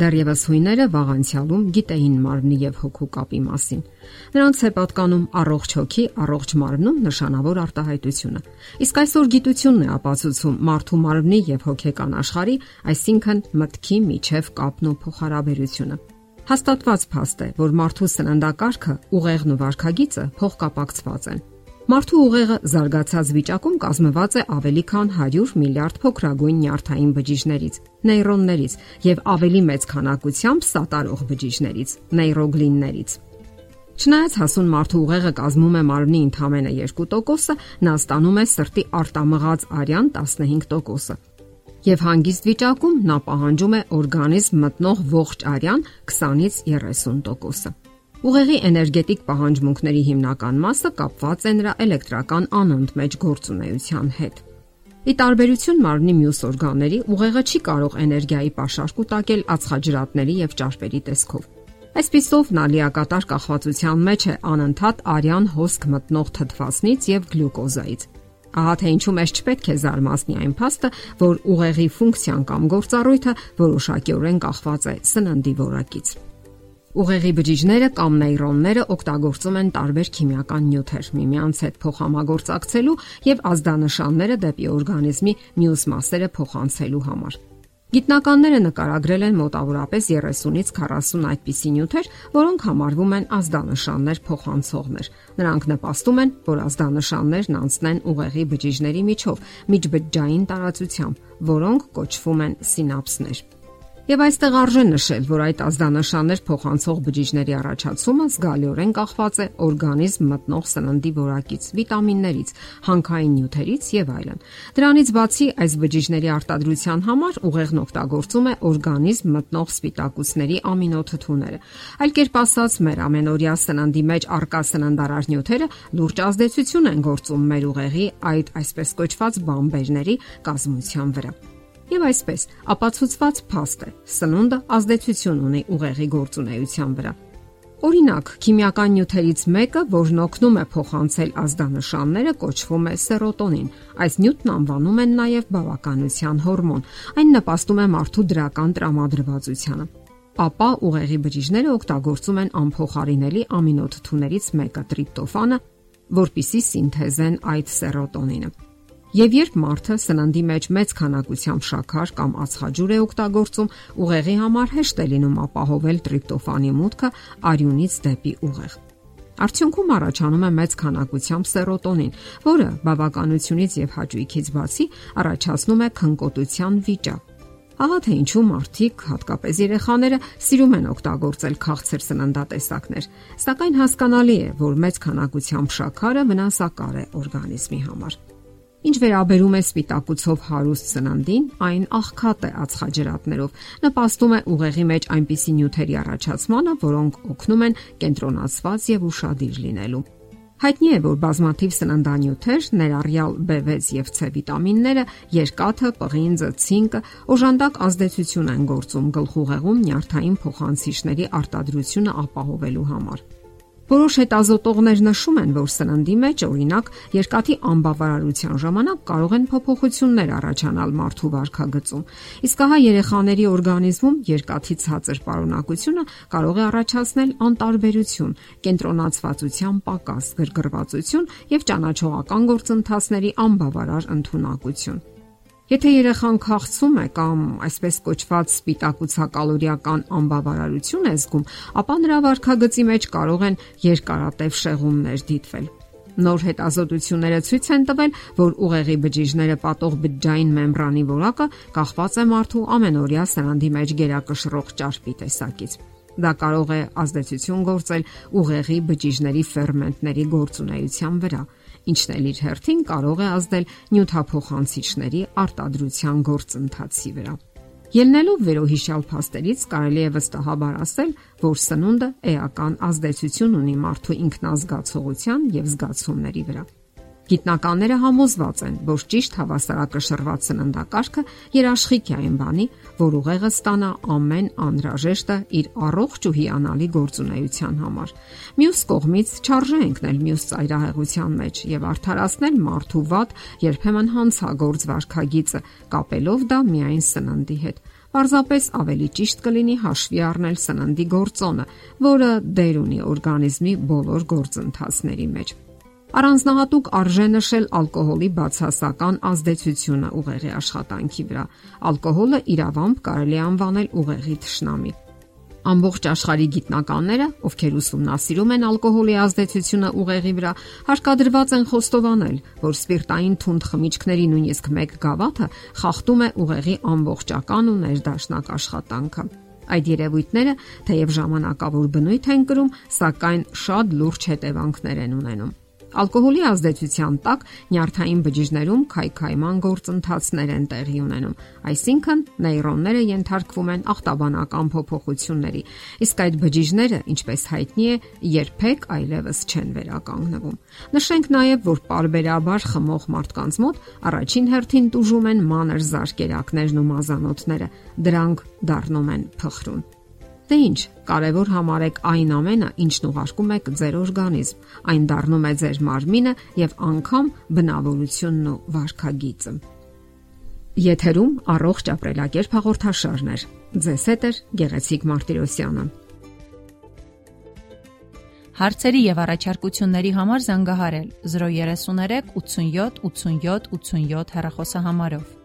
Դեռևս հույները վաղանցյալում գիտեին մարմնի եւ հոգու կապի մասին։ Նրանց է պատկանում առողջ հոգի, առողջ մարմնում նշանավոր արտահայտությունը։ Իսկ այսօր գիտությունն է ապացուցում մարդու մարմնի եւ հոգեկան աշխարհի, այսինքն մտքի միջև կապն ու փոխհարաբերությունը։ Հաստատված փաստ է, որ մարդու սննդակարգը, ուղեղն ու վարքագիծը փոխկապակցված են։ Մարդու ուղեղը զարգացած վիճակում կազմված է ավելի քան 100 միլիարդ փոքրագույն նյարդային բջիջներից, նեյրոններից եւ ավելի մեծ քանակությամբ սատարող բջիջներից, նեյրոգլիններից։ Չնայած հասուն մարդու ուղեղը կազմում է մարմնի ընդամենը 2%-ը, նա ստանում է սրտի արտամղած արյան 15%-ը։ Եվ հանգիստ վիճակում նա պահանջում է օրգանիզմ մտնող ողջ արյան 20-ից 30%-ը։ Ուղեղի էներգետիկ պահանջմունքների հիմնական մասը կապված է նրա էլեկտրական անընդմեջ գործունեության հետ։ Ի տարբերություն մարմնի մյուս օրգանների, ուղեղը չի կարող էներգիայի պաշար կուտակել ածխաջրատների եւ ճարպերի տեսքով։ Այսպիսով նա լիակատար կախվածության մեջ է անընդհատ արյան հոսք մտնող թթվասնից եւ գլյուկոզայից։ Ահա թե ինչու մեզ չպետք է զարմացնի այն փաստը, որ ուղեղի ֆունկցիան կամ գործառույթը որոշակիորեն կախված է սննդի որակից։ Ուղեղի բջիջները կամ նեյրոնները օգտագործում են տարբեր քիմիական նյութեր միմյանց հետ փոխհամագործակցելու եւ ազդանշանները դեպի օրգանիզմի մյուս մասերը փոխանցելու համար։ Գիտնականները նկարագրել են մոտավորապես 30-ից 40 այդպիսի նյութեր, որոնք համարվում են ազդանշաններ փոխանցողներ։ Նրանք նպաստում են, որ ազդանշաններն անցնեն ուղեղի բջիջների միջով միջբջջային տարածությամբ, որոնք կոչվում են սինապսներ։ Եվ այստեղ արժե նշել, որ այդ ազդանշաններ փոխանցող բջիջների առաջացումը զգալիորեն կախված է օրգանիզմ մտնող սննդի որակից, վիտամիններից, հանքային նյութերից եւ այլն։ Դրանից բացի այս բջիջների արտադրության համար ուղեղն օգտագործում է օրգանիզմ մտնող սպիտակուցների ամինոթթուները։ Այլ կերպ ասած, մեր ամենօրյա սննդի մեջ արկա սննդարար նյութերը լուրջ ազդեցություն են գործում մեր ուղեղի այդ այսպես կոչված բամբերների կազմության վրա։ Եվ այսպես, ապացուցված փաստ է։ Սնունդը ազդեցություն ունի ուղեղի գործունեության վրա։ Օրինակ, քիմիական նյութերից մեկը, որն օգնում է փոխանցել ազդանշանները, կոչվում է սերոտոնին։ Այս նյութն անվանում են նաև բավականության հորմոն։ Այն նպաստում է մարդու դրական տրամադրվածությանը ապա ուղեղի բջիջները օգտագործում են անփոխարինելի ամինոթթուներից մեկը տրիպտոֆանը, որpիսի սինթեզեն այդ սերոտոնինը։ Եվ երբ մարդը սննդի մեջ մեծ քանակությամբ շաքար կամ ածխաջուր է օգտագործում, ուղեղի համար հեշտ է լինում ապահովել տրիպտոֆանի մուտքը արյունից դեպի ուղեղ։ Արդյունքում առաջանում է մեծ քանակությամբ սերոտոնին, որը բավականությունից եւ հաճույքից բացի առաջացնում է քնկոտության վիճակ։ Ահա թե ինչու մարդիկ, հատկապես երեխաները, սիրում են օգտագործել քաղցր սննդատեսակներ, սակայն հասկանալի է, որ մեծ քանակությամբ շաքարը վնասակար է օրգանիզմի համար։ Ինչ վերաբերում է սպիտակուցով հարուստ սննդին, այն աղքատ է ածխաջրատներով, նպաստում է ուղեղի մեջ այնպիսի նյութերի առաջացմանը, որոնք օգնում են կենտրոնացված եւ ուշադիր լինելու։ Հայտնի է, որ բազմաթիվ սննդանյութեր, ներառյալ B6 եւ C վիտամինները, երկաթը, պղինձը, ցինկը օժանդակ ազդեցություն են գործում գլխուղեղում նյարդային փոխանցիչների արտադրությունը ապահովելու համար։ Որոշ հետազոտողներ նշում են, որ սննդի մեջ, օրինակ, երկաթի անբավարարության ժամանակ կարող են փոփոխություններ առաջանալ մարդու վարքագծում։ Իսկ հա երեխաների օրգանիզմում երկաթի ցածր պարունակությունը կարող է առաջացնել անտարբերություն, կենտրոնացվածության պակաս, գրգռվածություն եւ ճանաչողական գործընթացների անբավարար ընդունակություն։ Եթե երեխան քաղցում է կամ այսպես կոչված սպիտակուցակալորիական անբավարարություն է զգում, ապա նրա վարքագծի մեջ կարող են երկարատև շեղումներ դիտվել։ Նոր հետազոտությունները ցույց են տվել, որ ուղեղի բջիջները պատող բջջային մեմբրանի որակը կախված է մարդու ամենօրյա սննդի մեջ գերակշռող ճարպի տեսակից։ Դա կարող է ազդեցություն գործել ուղեղի բջիջների ֆերմենտների գործունեության վրա, ինչն էլ իր հերթին կարող է ազդել նյութափոխանցիչների արտադրության գործընթացի վրա։ Ելնելով վերոհիշյալ փաստերից կարելի է վստահաբար ասել, որ սնունդը էական ազդեցություն ունի մարդու ինքնազգացողության եւ զգացումների վրա։ Գիտնականները համոզված են, որ ճիշտ հավասարակշռված սննդակարգը երաշխիք է այն բանի, որ ուղեղը ստանա ամեն անհրաժեշտը իր առողջ ու հիանալի գործունեության համար։ Մյուս կողմից չարժե ընկնել մյուս ծայրահեղության մեջ եւ արդարացնել մարդու վատ երբեմն հանցագործ վարքագիծը, կապելով դա միայն սննդի հետ։ Պարզապես ավելի ճիշտ կլինի հաշվի առնել սննդի գործոնը, որը դեր ունի օրգանիզմի բոլոր գործընթացների մեջ։ Առանձնահատուկ արժե նշել ալկոհոլի բացասական ազդեցությունը ուղեղի աշխատանքի վրա։ Ալկոհոլը իրավամբ կարելի անվանել ուղեղի թշնամի։ Ամբողջ աշխարհի գիտնականները, ովքեր ուսումնասիրում են ալկոհոլի ազդեցությունը ուղեղի վրա, հարկադրված են խոստովանել, որ սպիրտային թունդ խմիչքների նույնիսկ 1 գավաթը խախտում է ուղեղի ամբողջական ու ներդաշնակ աշխատանքը։ Այդ երևույթները թեև ժամանակավոր բնույթ են կրում, սակայն շատ լուրջ հետևանքներ են ունենում։ Ալկոհոլի ազդեցության տակ նյարդային բջիջներում քայքայման գործընթացներ են տեղի ունենում, այսինքն նեյրոնները ենթարկվում են ախտաբանական փոփոխությունների, իսկ այդ բջիջները, ինչպես հայտնի է, երբեք այլևս չեն վերականգնվում։ Նշենք նաև, որ parberabar խմող մարդկանց մոտ առաջին հերթին տուժում են մանր զարկերակներն ու մազանոթները, դրանք դառնում են փխրուն։ Դե ի՞նչ, կարևոր համարեք այն ամենը, ինչն ուղարկում եք ձեր օրգանիզմ։ Այն դառնում է ձեր մարմինը եւ անգամ բնավորությունն ու վարքագիծը։ Եթերում առողջ ապրելակերպ հաղորդաշարներ։ Ձեզ հետ է Գեղեցիկ Մարտիրոսյանը։ Հարցերի եւ առաջարկությունների համար զանգահարել 033 87 87 87 հեռախոսահամարով։